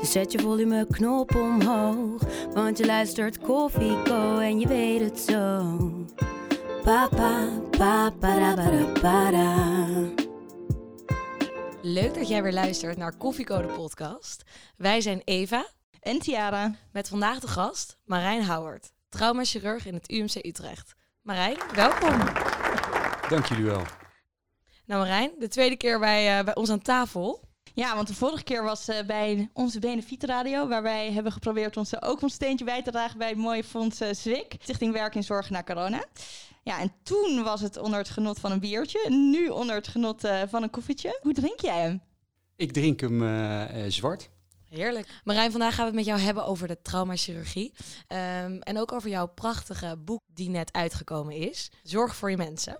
Dus zet je volumeknop omhoog. Want je luistert Koffieko en je weet het zo. Papa, papa, para, para, para. Leuk dat jij weer luistert naar Koffiecode podcast. Wij zijn Eva En Tiara. met vandaag de gast Marijn Howard, traumachirurg in het UMC Utrecht. Marijn, welkom. Dank jullie wel. Nou Marijn, de tweede keer bij, eh, bij ons aan tafel. Ja, want de vorige keer was eh, bij onze Benefietradio, waar wij hebben geprobeerd ons eh, ook een steentje bij te dragen bij het mooie fonds ZWIK, Stichting Werk in Zorg na Corona. Ja, en toen was het onder het genot van een biertje, nu onder het genot eh, van een koffietje. Hoe drink jij hem? Ik drink hem eh, eh, zwart. Heerlijk. Marijn, vandaag gaan we het met jou hebben over de traumachirurgie. Ehm, en ook over jouw prachtige boek die net uitgekomen is. Zorg voor je mensen.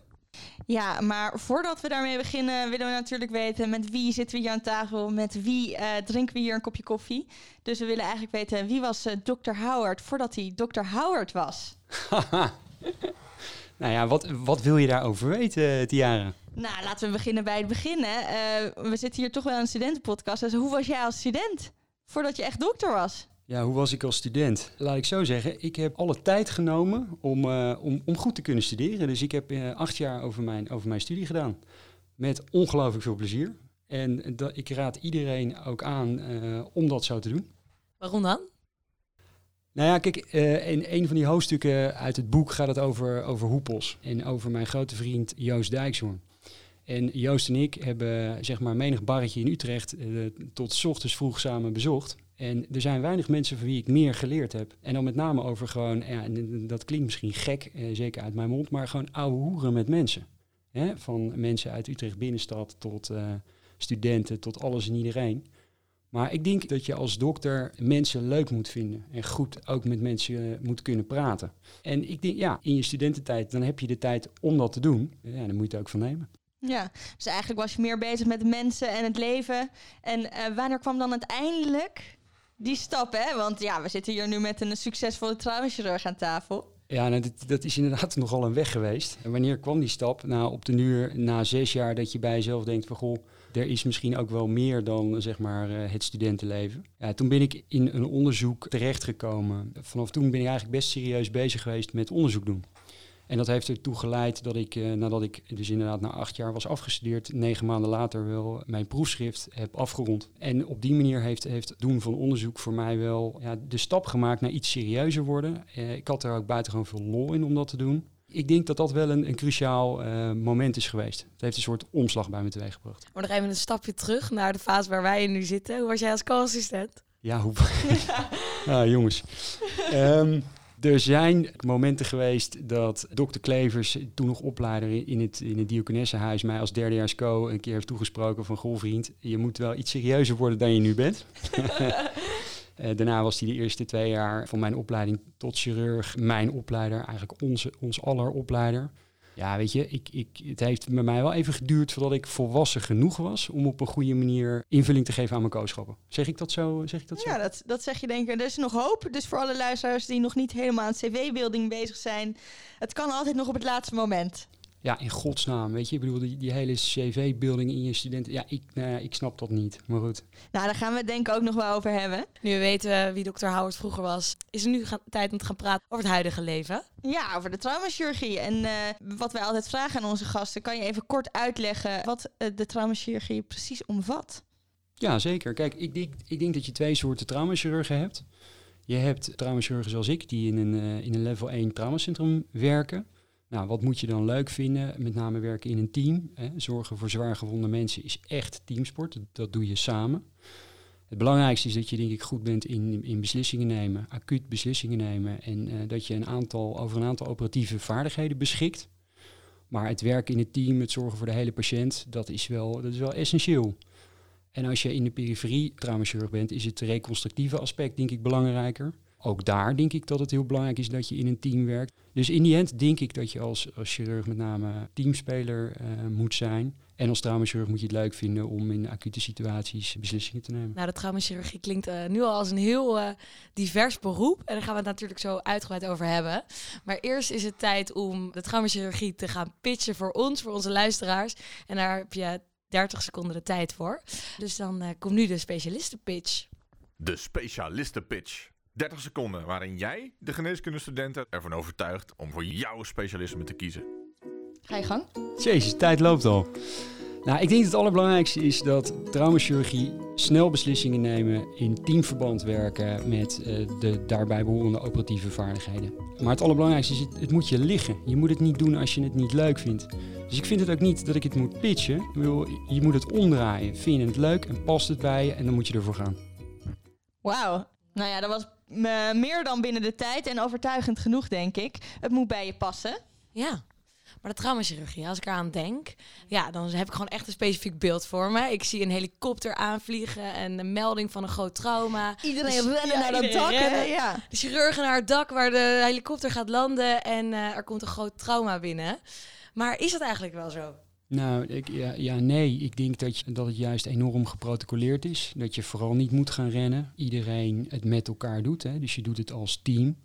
Ja, maar voordat we daarmee beginnen willen we natuurlijk weten met wie zitten we hier aan tafel, met wie eh, drinken we hier een kopje koffie. Dus we willen eigenlijk weten wie was eh, Dr. Howard voordat hij Dr. Howard was. nou ja, wat, wat wil je daarover weten, Tiara? Nou, laten we beginnen bij het begin. Hè. Eh, we zitten hier toch wel een studentenpodcast. Dus hoe was jij als student voordat je echt dokter was? Ja, hoe was ik als student? Laat ik zo zeggen, ik heb alle tijd genomen om, eh, om, om goed te kunnen studeren. Dus ik heb eh, acht jaar over mijn, over mijn studie gedaan. Met ongelooflijk veel plezier. En dat, ik raad iedereen ook aan eh, om dat zo te doen. Waarom dan? Nou ja, kijk, in een van die hoofdstukken uit het boek gaat het over, over hoepels. En over mijn grote vriend Joost Dijkshoorn. En Joost en ik hebben zeg maar menig barretje in Utrecht tot 's ochtends vroeg samen bezocht. En er zijn weinig mensen van wie ik meer geleerd heb. En dan met name over gewoon, ja, dat klinkt misschien gek, eh, zeker uit mijn mond, maar gewoon ouwe hoeren met mensen. Hè? Van mensen uit Utrecht binnenstad tot eh, studenten, tot alles en iedereen. Maar ik denk dat je als dokter mensen leuk moet vinden en goed ook met mensen eh, moet kunnen praten. En ik denk, ja, in je studententijd, dan heb je de tijd om dat te doen. Ja, dan moet je het ook van nemen. Ja, dus eigenlijk was je meer bezig met mensen en het leven. En eh, wanneer kwam dan uiteindelijk die stap, hè? Want ja, we zitten hier nu met een succesvolle traumachirurg aan tafel. Ja, nou, dat, is inderdaad nogal een weg geweest. En wanneer kwam die stap? Nou, op de uur na zes jaar dat je bij jezelf denkt van... goh, er is misschien ook wel meer dan zeg maar eh, het studentenleven. Ja, toen ben ik in een onderzoek terechtgekomen. Vanaf toen ben ik eigenlijk best serieus bezig geweest met onderzoek doen. En dat heeft ertoe geleid dat ik, eh, nadat ik dus inderdaad na acht jaar was afgestudeerd, negen maanden later wel mijn proefschrift heb afgerond. En op die manier heeft, heeft het doen van onderzoek voor mij wel ja, de stap gemaakt naar iets serieuzer worden. Eh, ik had er ook buitengewoon veel lol in om dat te doen. Ik denk dat dat wel een, een cruciaal eh, moment is geweest. Het heeft een soort omslag bij me teweeggebracht. Maar nog even een stapje terug naar de fase waar wij nu zitten. Hoe was jij als co-assistent? Ja, hoe... ah, jongens. Ehm, er zijn momenten geweest dat dokter Klevers, toen nog opleider in het, in het Diakonessenhuis, mij als derdejaars co een keer heeft toegesproken van, goh vriend, je moet wel iets serieuzer worden dan je nu bent. Eh, daarna was hij de eerste twee jaar van mijn opleiding tot chirurg, mijn opleider, eigenlijk onze, ons aller opleider. Ja, weet je, ik, ik, het heeft bij mij wel even geduurd voordat ik volwassen genoeg was om op een goede manier invulling te geven aan mijn kooschappen. Zeg ik dat zo? Zeg ik dat zo? Ja, dat, dat zeg je denk ik. Er is nog hoop. Dus voor alle luisteraars die nog niet helemaal aan cv-building bezig zijn. Het kan altijd nog op het laatste moment. Ja, in godsnaam, weet je. Ik bedoel, die, die hele cv-building in je studenten. Ja, ik, nou ja, ik snap dat niet, maar goed. Nou, daar gaan we het denk ik ook nog wel over hebben. Nu we weten wie dokter Howard vroeger was, is het nu gaan- tijd om te gaan praten over het huidige leven. Ja, over de traumachirurgie. En eh, wat wij altijd vragen aan onze gasten, kan je even kort uitleggen wat eh, de traumachirurgie precies omvat? Ja, zeker. Kijk, ik denk, ik denk dat je twee soorten traumachirurgen hebt. Je hebt traumachirurgen zoals ik, die in een, eh, in een level 1 traumacentrum werken. Nou, wat moet je dan leuk vinden? Met name werken in een team. Hè. Zorgen voor zwaar gewonde mensen is echt teamsport. Dat, dat doe je samen. Het belangrijkste is dat je denk ik goed bent in, in beslissingen nemen, acuut beslissingen nemen. En eh, dat je een aantal, over een aantal operatieve vaardigheden beschikt. Maar het werken in het team, het zorgen voor de hele patiënt, dat is wel, dat is wel essentieel. En als je in de periferie traumachirurg bent, is het reconstructieve aspect denk ik belangrijker. Ook daar denk ik dat het heel belangrijk is dat je in een team werkt. Dus in die end denk ik dat je als, als chirurg met name teamspeler uh, moet zijn. En als traumachirurg moet je het leuk vinden om in acute situaties beslissingen te nemen. Nou, de traumachirurgie klinkt uh, nu al als een heel uh, divers beroep. En daar gaan we het natuurlijk zo uitgebreid over hebben. Maar eerst is het tijd om de traumachirurgie te gaan pitchen voor ons, voor onze luisteraars. En daar heb je 30 seconden de tijd voor. Dus dan uh, komt nu de specialistenpitch. De specialistenpitch. 30 seconden waarin jij de geneeskundestudenten ervan overtuigt om voor jouw specialisme te kiezen. Ga je gang. Jezus, tijd loopt al. Nou, ik denk dat het allerbelangrijkste is dat traumachirurgie snel beslissingen nemen, in teamverband werken met uh, de daarbij behorende operatieve vaardigheden. Maar het allerbelangrijkste is, het, het, moet je liggen. Je moet het niet doen als je het niet leuk vindt. Dus ik vind het ook niet dat ik het moet pitchen. Ik wil, je moet het omdraaien. Vind je het leuk en past het bij je en dan moet je ervoor gaan. Wauw. Nou ja, dat was meer dan binnen de tijd en overtuigend genoeg, denk ik. Het moet bij je passen. Ja. Maar de traumachirurgie, als ik eraan denk, ja, dan heb ik gewoon echt een specifiek beeld voor me. Ik zie een helikopter aanvliegen en een melding van een groot trauma. Iedereen dus, rennen ja, naar dat dak. Ja. De chirurgen naar het dak waar de helikopter gaat landen en uh, er komt een groot trauma binnen. Maar is dat eigenlijk wel zo? Nou, ja, ja, nee. Ik denk dat, dat het juist enorm geprotocoleerd is. Dat je vooral niet moet gaan rennen. Iedereen het met elkaar doet. Hè. Dus je doet het als team.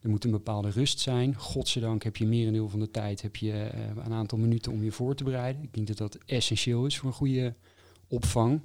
Er moet een bepaalde rust zijn. Godzijdank heb je merendeel van de tijd heb je, uh, een aantal minuten om je voor te bereiden. Ik denk dat dat essentieel is voor een goede opvang.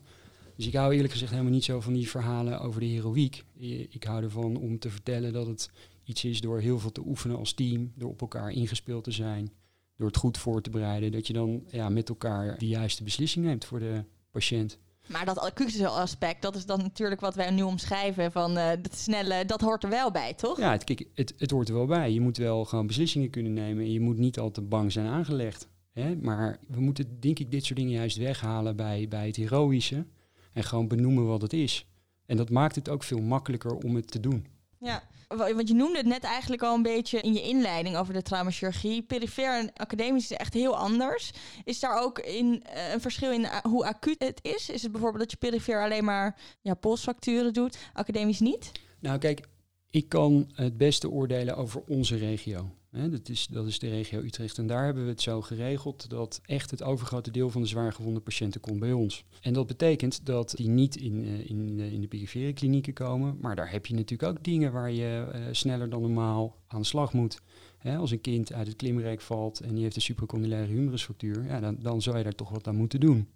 Dus ik hou eerlijk gezegd helemaal niet zo van die verhalen over de heroïek. Ik hou ervan om te vertellen dat het iets is door heel veel te oefenen als team, door op elkaar ingespeeld te zijn, door het goed voor te bereiden, dat je dan ja, met elkaar de juiste beslissing neemt voor de patiënt. Maar dat acute aspect, dat is dan natuurlijk wat wij nu omschrijven van uh, dat snelle, dat hoort er wel bij, toch? Ja, het, kijk, het, het hoort er wel bij. Je moet wel gewoon beslissingen kunnen nemen en je moet niet al te bang zijn aangelegd. Hè? Maar we moeten, denk ik, dit soort dingen juist weghalen bij, bij het heroïsche en gewoon benoemen wat het is. En dat maakt het ook veel makkelijker om het te doen. Ja, want je noemde het net eigenlijk al een beetje in je inleiding over de traumachirurgie. Perifere en academisch is echt heel anders. Is daar ook in, uh, een verschil in uh, hoe acuut het is? Is het bijvoorbeeld dat je perifer alleen maar ja, polsfracturen doet, academisch niet? Nou kijk, ik kan het beste oordelen over onze regio. Dat, is, dat is de regio Utrecht. En daar hebben we het zo geregeld dat echt het overgrote deel van de zwaargewonde patiënten komt bij ons. En dat betekent dat die niet in, uh, in, in de perifere klinieken komen. Maar daar heb je natuurlijk ook dingen waar je uh, sneller dan normaal aan de slag moet. als een kind uit het klimrek valt en die heeft een supracondylare humerusfractuur, ja, dan, dan zou je daar toch wat aan moeten doen.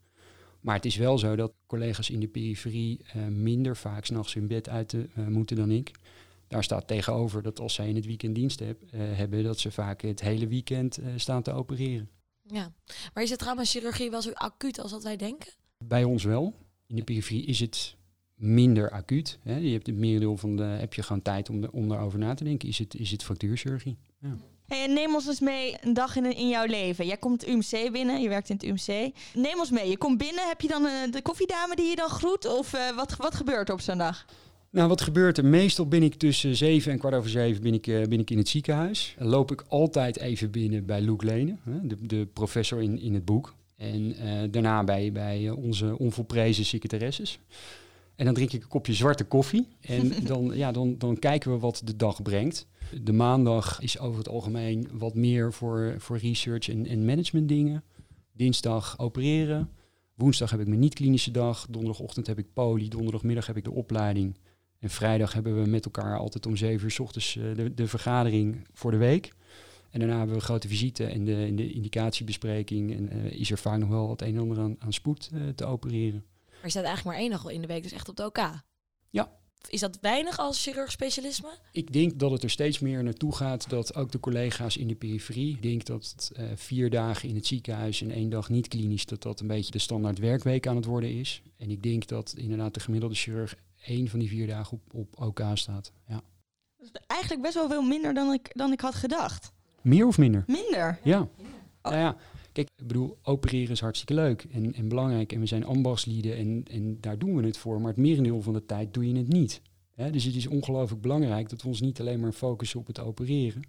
Maar het is wel zo dat collega's in de periferie minder vaak s'nachts in bed uit moeten dan ik. Daar staat tegenover dat als zij in het weekend dienst heb, uh, hebben, dat ze vaak het hele weekend uh, staan te opereren. Ja, maar is het traumachirurgie wel zo acuut als dat wij denken? Bij ons wel. In de periferie is het minder acuut. Hè. Je hebt het merendeel van de, heb je gewoon tijd om, de, om daarover na te denken. Is het, is het fractuurchirurgie? Ja. Hey, neem ons eens mee een dag in, in jouw leven. Jij komt het UMC binnen, je werkt in het UMC. Neem ons mee. Je komt binnen, heb je dan uh, de koffiedame die je dan groet? Of wat, wat gebeurt er op zo'n dag? Nou, wat gebeurt er? Meestal ben ik tussen zeven en kwart over zeven ben ik, uh, ben ik in het ziekenhuis. Dan loop ik altijd even binnen bij Luc Lene, de, de professor in, in het boek. En uh, daarna bij, bij onze onvolprezen secretaresses. En dan drink ik een kopje zwarte koffie. En dan, ja, dan, dan kijken we wat de dag brengt. De maandag is over het algemeen wat meer voor, voor research en, en management dingen. Dinsdag opereren. Woensdag heb ik mijn niet-klinische dag. Donderdagochtend heb ik poli. Donderdagmiddag heb ik de opleiding. En vrijdag hebben we met elkaar altijd om zeven uur s ochtends uh, de, de, vergadering voor de week. En daarna hebben we een grote visite en de, in de indicatiebespreking. En uh, is er vaak nog wel het een en ander aan, aan spoed uh, te opereren. Maar je staat eigenlijk maar één dag in de week, dus echt op de OK? Ja. Is dat weinig als chirurg-specialisme? Ik denk dat het er steeds meer naartoe gaat dat ook de collega's in de periferie... Ik denk dat vier dagen in het ziekenhuis en één dag niet klinisch... dat dat een beetje de standaard werkweek aan het worden is. En ik denk dat inderdaad de gemiddelde chirurg één van die vier dagen op, op OK staat. Ja. Dat is eigenlijk best wel veel minder dan ik, dan ik had gedacht. Meer of minder? Minder? Ja. Oh. Nou ja, kijk, ik bedoel, opereren is hartstikke leuk en, en belangrijk. En we zijn ambachtslieden en, en daar doen we het voor. Maar het merendeel van de tijd doe je het niet. dus het is ongelooflijk belangrijk dat we ons niet alleen maar focussen op het opereren.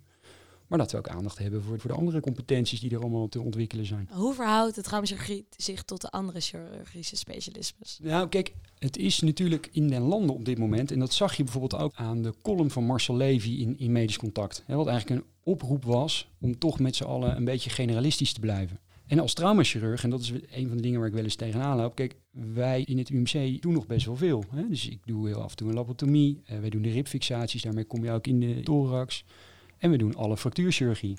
Maar dat we ook aandacht hebben voor, voor de andere competenties die er allemaal te ontwikkelen zijn. Hoe verhoudt het traumaschirurgie zich tot de andere chirurgische specialismes? Nou, kijk, het is natuurlijk in den landen op dit moment, en dat zag je bijvoorbeeld ook aan de column van Marcel Levy in, in Medisch Contact. Hè, wat eigenlijk een oproep was om toch met z'n allen een beetje generalistisch te blijven. En als traumachirurg, en dat is een van de dingen waar ik wel eens tegenaan loop, kijk, wij in het UMC doen nog best wel veel. Hè? Dus ik doe heel af en toe een labotomie, uh, wij doen de ribfixaties, daarmee kom je ook in de thorax. En we doen alle fractuurchirurgie.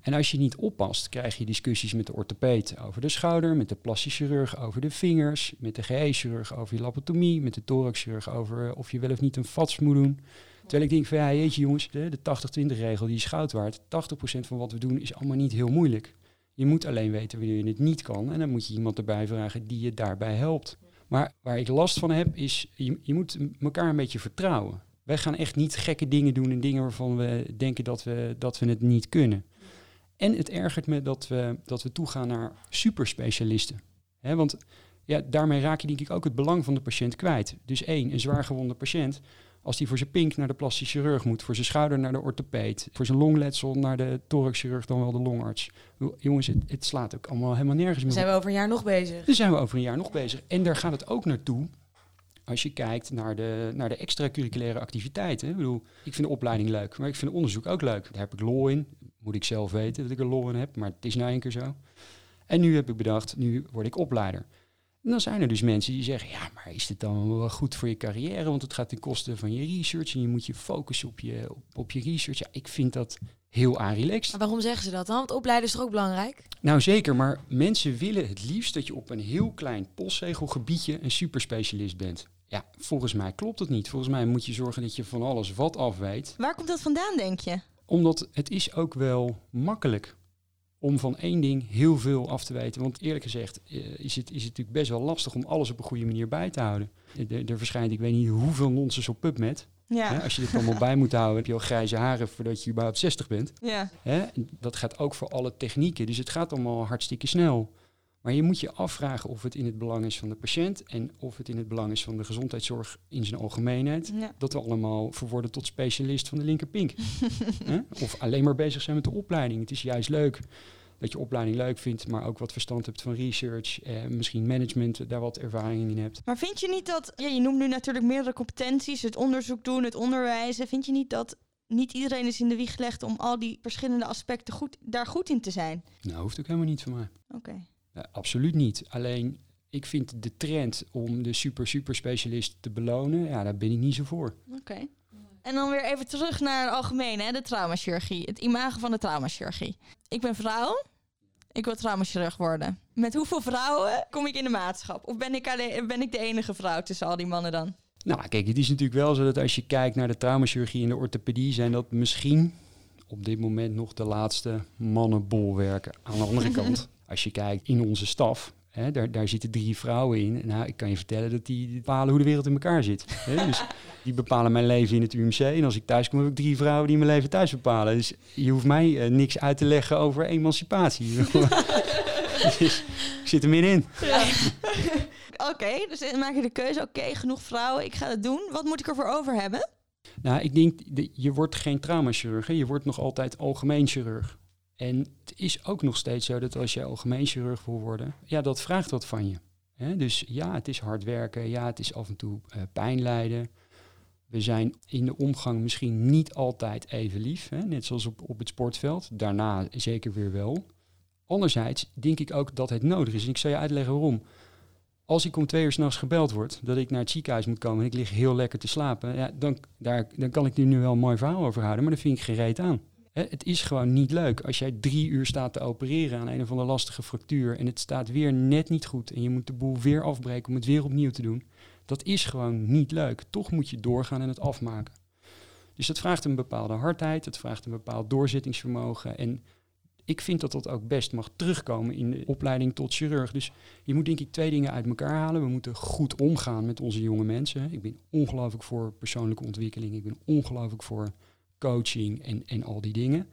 En als je niet oppast, krijg je discussies met de orthopeet over de schouder, met de plastisch chirurg over de vingers, met de GE-chirurg over je labotomie, met de thoraxchirurg over of je wel of niet een VATS moet doen. Terwijl ik denk van ja, jeetje jongens, de, de 80-20 regel die is goud waard. 80% van wat we doen is allemaal niet heel moeilijk. Je moet alleen weten wanneer je het niet kan. En dan moet je iemand erbij vragen die je daarbij helpt. Maar waar ik last van heb, is je, je moet elkaar een beetje vertrouwen. Wij gaan echt niet gekke dingen doen en dingen waarvan we denken dat we, dat we het niet kunnen. En het ergert me dat we, dat we toegaan naar superspecialisten. He, want ja, daarmee raak je denk ik ook het belang van de patiënt kwijt. Dus één, een zwaargewonde patiënt als die voor zijn pink naar de plastisch chirurg moet, voor zijn schouder naar de orthopeed, voor zijn longletsel naar de thoraxchirurg, dan wel de longarts. Jongens, het, het slaat ook allemaal helemaal nergens meer. Zijn we over een jaar nog bezig. Dan zijn we over een jaar nog bezig. En daar gaat het ook naartoe als je kijkt naar de, naar de extracurriculaire activiteiten. Ik bedoel, ik vind de opleiding leuk, maar ik vind onderzoek ook leuk. Daar heb ik lol in. Moet ik zelf weten dat ik er lol in heb, maar het is nou een keer zo. En nu heb ik bedacht, nu word ik opleider. En dan zijn er dus mensen die zeggen, ja, maar is dit dan wel goed voor je carrière? Want het gaat ten koste van je research en je moet je focussen op je, op, op je research. Ja, ik vind dat heel aanrelaxed. Maar waarom zeggen ze dat dan? Want opleiden is toch ook belangrijk? Nou zeker, maar mensen willen het liefst dat je op een heel klein postzegelgebiedje een superspecialist bent. Ja, volgens mij klopt het niet. Volgens mij moet je zorgen dat je van alles wat af weet. Waar komt dat vandaan, denk je? Omdat het is ook wel makkelijk om van één ding heel veel af te weten. Want eerlijk gezegd uh, is, het, is het natuurlijk best wel lastig om alles op een goede manier bij te houden. Er, er verschijnt, ik weet niet hoeveel nonsens op PubMed. Ja. Hè, als je dit allemaal bij moet houden, heb je al grijze haren voordat je überhaupt 60 bent. Ja. Hè, dat gaat ook voor alle technieken. Dus het gaat allemaal hartstikke snel. Maar je moet je afvragen of het in het belang is van de patiënt en of het in het belang is van de gezondheidszorg in zijn algemeenheid. Ja. Dat we allemaal verworden tot specialist van de linkerpink. of alleen maar bezig zijn met de opleiding. Het is juist leuk dat je opleiding leuk vindt, maar ook wat verstand hebt van research, eh, misschien management, daar wat ervaring in hebt. Maar vind je niet dat, ja, je noemt nu natuurlijk meerdere competenties, het onderzoek doen, het onderwijzen. Vind je niet dat niet iedereen is in de wieg gelegd om al die verschillende aspecten goed, daar goed in te zijn? Nou, hoeft ook helemaal niet van mij. Oké. Ja, absoluut niet. Alleen, ik vind de trend om de super, super specialist te belonen, ja, daar ben ik niet zo voor. Oké. En dan weer even terug naar het algemeen, hè, de traumachirurgie. Het imago van de traumachirurgie. Ik ben vrouw. Ik wil traumachirurg worden. Met hoeveel vrouwen kom ik in de maatschap? Of ben ik, alleen, ben ik de enige vrouw tussen al die mannen dan? Nou, kijk, het is natuurlijk wel zo dat als je kijkt naar de traumachirurgie en de orthopedie, zijn dat misschien op dit moment nog de laatste mannenbolwerken. Aan de andere kant, als je kijkt in onze staf, Hè, daar, daar zitten drie vrouwen in. Nou, ik kan je vertellen dat die bepalen hoe de wereld in elkaar zit. Hè? Dus die bepalen mijn leven in het UMC. En als ik thuis kom, heb ik drie vrouwen die mijn leven thuis bepalen. Dus je hoeft mij uh, niks uit te leggen over emancipatie. dus ik zit er middenin. Ja. Oké, okay, dus dan maak je de keuze. Oké, genoeg vrouwen, ik ga het doen. Wat moet ik ervoor over hebben? Nou, ik denk, je wordt geen traumachirurg. Je wordt nog altijd algemeen chirurg. En het is ook nog steeds zo dat als je algemeen chirurg wil worden, ja, dat vraagt wat van je. Dus ja, het is hard werken, ja, het is af en toe uh, pijn lijden. We zijn in de omgang misschien niet altijd even lief, hè? net zoals op, op het sportveld. Daarna zeker weer wel. Anderzijds denk ik ook dat het nodig is. En ik zal je uitleggen waarom. Als ik om twee uur s'nachts gebeld word dat ik naar het ziekenhuis moet komen en ik lig heel lekker te slapen, ja, dan, daar, dan kan ik nu wel een mooi verhaal over houden, maar dan vind ik gereed aan. Het is gewoon niet leuk als jij drie uur staat te opereren aan een of andere lastige fractuur en het staat weer net niet goed en je moet de boel weer afbreken om het weer opnieuw te doen. Dat is gewoon niet leuk. Toch moet je doorgaan en het afmaken. Dus dat vraagt een bepaalde hardheid, het vraagt een bepaald doorzettingsvermogen. En ik vind dat dat ook best mag terugkomen in de opleiding tot chirurg. Dus je moet denk ik twee dingen uit elkaar halen. We moeten goed omgaan met onze jonge mensen. Ik ben ongelooflijk voor persoonlijke ontwikkeling. Ik ben ongelooflijk voor coaching en, en al die dingen.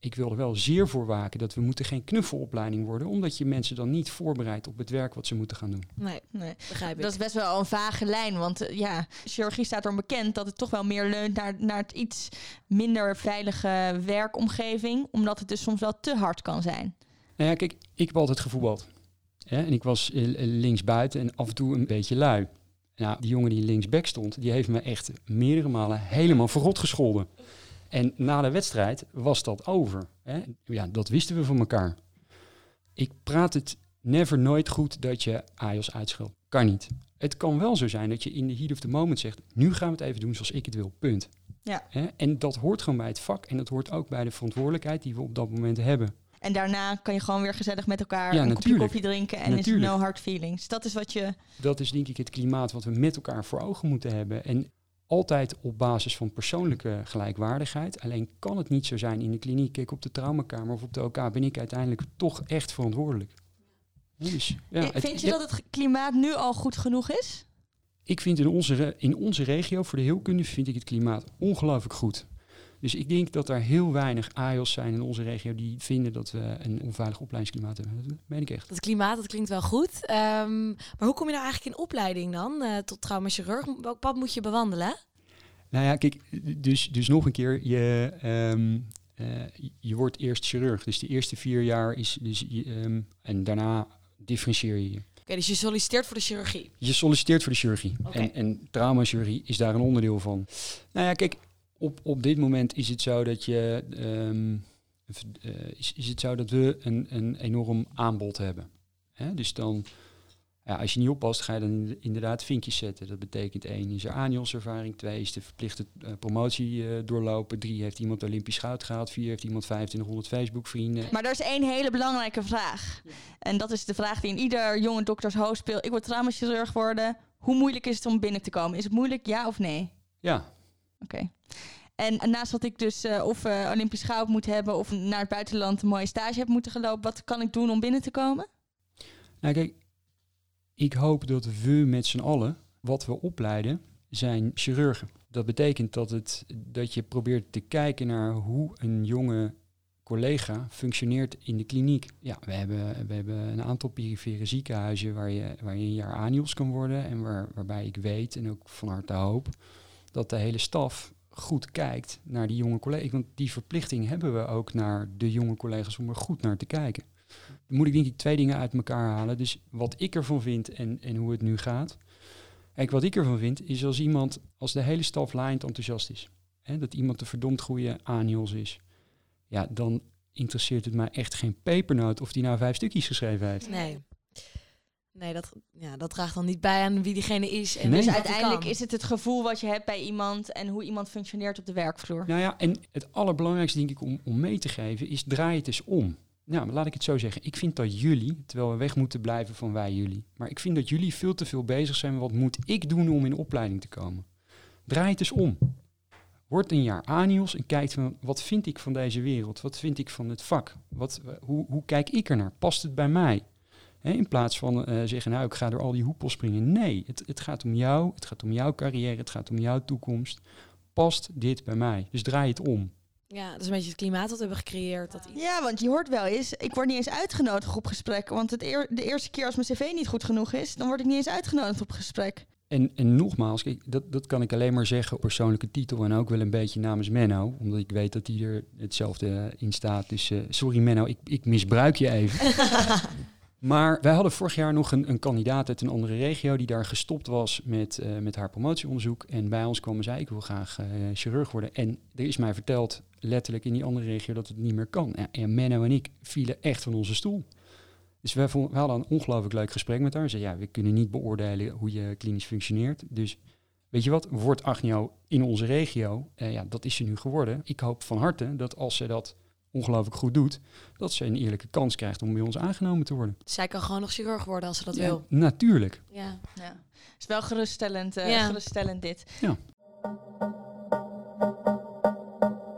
ik wil er wel zeer voor waken dat we moeten geen knuffelopleiding worden, omdat je mensen dan niet voorbereidt op het werk wat ze moeten gaan doen. Nee, Nee. begrijp ik. Dat is best wel een vage lijn, want eh, ja, chirurgie staat erom bekend dat het toch wel meer leunt naar, naar het iets minder veilige werkomgeving, omdat het dus soms wel te hard kan zijn. Nou ja, kijk, ik heb altijd gevoetbald. Hè? En ik was eh, linksbuiten en af en toe een beetje lui. Nou, die jongen die linksback stond, die heeft me echt meerdere malen helemaal verrot gescholden. En na de wedstrijd was dat over. Hè? Ja, dat wisten we van elkaar. Ik praat het never nooit goed dat je Ajos uitscheldt. Kan niet. Het kan wel zo zijn dat je in de heat of the moment zegt, nu gaan we het even doen zoals ik het wil, punt. Ja. Hè? En dat hoort gewoon bij het vak en dat hoort ook bij de verantwoordelijkheid die we op dat moment hebben. En daarna kan je gewoon weer gezellig met elkaar Ja, een kopje koffie drinken en is Natuurlijk. het no hard feelings. Dat is wat je... dat is denk ik het klimaat wat we met elkaar voor ogen moeten hebben. En altijd op basis van persoonlijke gelijkwaardigheid. Alleen kan het niet zo zijn in de kliniek, kijk op de traumakamer of op de OK, ben ik uiteindelijk toch echt verantwoordelijk. Dus, ja, het- Vind je ja, dat het klimaat nu al goed genoeg is? Ik vind in onze, in onze regio, voor de heelkunde, vind ik het klimaat ongelooflijk goed. Dus ik denk dat er heel weinig AIOS zijn in onze regio die vinden dat we een onveilig opleidingsklimaat hebben. Dat meen ik echt. Dat klimaat, dat klinkt wel goed. Ehm, maar hoe kom je nou eigenlijk in opleiding dan eh, tot traumachirurg? Welk pad moet je bewandelen? Nou ja, kijk, dus, dus nog een keer, je, ehm, eh, je wordt eerst chirurg. Dus de eerste vier jaar is, dus, ehm, en daarna differentieer je je. Oké, dus je solliciteert voor de chirurgie. Je solliciteert voor de chirurgie. En, en traumachirurgie is daar een onderdeel van. Nou ja, kijk, op, op dit moment is het zo dat je. ehm, eh, is, is het zo dat we een, een enorm aanbod hebben. Hè? Dus dan, ja, als je niet oppast, ga je dan in- inderdaad vinkjes zetten. Dat betekent één is er ANIOS-ervaring, twee is de verplichte eh, promotie eh, doorlopen, drie heeft iemand Olympisch goud gehaald, vier heeft iemand 2500 Facebook-vrienden. Maar er is één hele belangrijke vraag. En dat is de vraag die in ieder jonge doktershoofd speelt. Ik wil traumachirurg worden. Hoe moeilijk is het om binnen te komen? Is het moeilijk, ja of nee? Ja, Oké. En naast dat ik dus eh, of eh, Olympisch goud moet hebben... of naar het buitenland een mooie stage heb moeten gelopen... wat kan ik doen om binnen te komen? Nou kijk, ik hoop dat we met z'n allen, wat we opleiden, zijn chirurgen. Dat betekent dat, het, dat je probeert te kijken naar hoe een jonge collega functioneert in de kliniek. Ja, we hebben, we hebben een aantal perifere ziekenhuizen waar je, waar je een jaar ANIOS kan worden. En waar, waarbij ik weet en ook van harte hoop dat de hele staf goed kijkt naar die jonge collega's. Want die verplichting hebben we ook naar de jonge collega's om er goed naar te kijken. Dan moet ik denk ik twee dingen uit elkaar halen. Dus wat ik ervan vind en, en hoe het nu gaat. Kijk, wat ik ervan vind is als iemand, als de hele staf laaiend enthousiast is. Hè, dat iemand een verdomd goede ANIOS is. Ja, dan interesseert het mij echt geen pepernoot of die nou vijf stukjes geschreven heeft. Nee. Nee, dat, ja, dat draagt dan niet bij aan wie diegene is. En Nee. dus uiteindelijk is het het gevoel wat je hebt bij iemand... en hoe iemand functioneert op de werkvloer. Nou ja, en het allerbelangrijkste denk ik om, om mee te geven is draai het eens om. Nou, maar laat ik het zo zeggen. Ik vind dat jullie, terwijl we weg moeten blijven van wij jullie, maar ik vind dat jullie veel te veel bezig zijn met wat moet ik doen om in opleiding te komen. Draai het eens om. Word een jaar ANIOS en kijk van wat vind ik van deze wereld? Wat vind ik van het vak? Wat, hoe, hoe kijk ik ernaar? Past het bij mij? Hè, in plaats van eh, zeggen, nou ik ga door al die hoepels springen. Nee, het, het gaat om jou, het gaat om jouw carrière, het gaat om jouw toekomst. Past dit bij mij? Dus draai het om. Ja, dat is een beetje het klimaat dat we hebben gecreëerd. Dat Ja, want je hoort wel eens, ik word niet eens uitgenodigd op gesprek. Want het eer- de eerste keer als mijn cv niet goed genoeg is, dan word ik niet eens uitgenodigd op gesprek. En, en nogmaals, kijk, dat, dat kan ik alleen maar zeggen op persoonlijke titel en ook wel een beetje namens Menno. Omdat ik weet dat hij er hetzelfde in staat. Dus eh, sorry Menno, ik, ik misbruik je even. maar wij hadden vorig jaar nog een, een kandidaat uit een andere regio die daar gestopt was met, eh, met haar promotieonderzoek. En bij ons kwam zij, ik wil graag eh, chirurg worden. En er is mij verteld, letterlijk in die andere regio, dat het niet meer kan. En, en Menno en ik vielen echt van onze stoel. Dus we, hadden een ongelooflijk leuk gesprek met haar. Ze zei, ja, we kunnen niet beoordelen hoe je klinisch functioneert. Dus weet je wat, wordt Agnio in onze regio, eh, ja, dat is ze nu geworden. Ik hoop van harte dat als ze dat ongelooflijk goed doet, dat ze een eerlijke kans krijgt om bij ons aangenomen te worden. Zij kan gewoon nog chirurg worden als ze dat Ja, wil. Natuurlijk. Ja. Ja. is wel geruststellend, eh, Ja. geruststellend dit.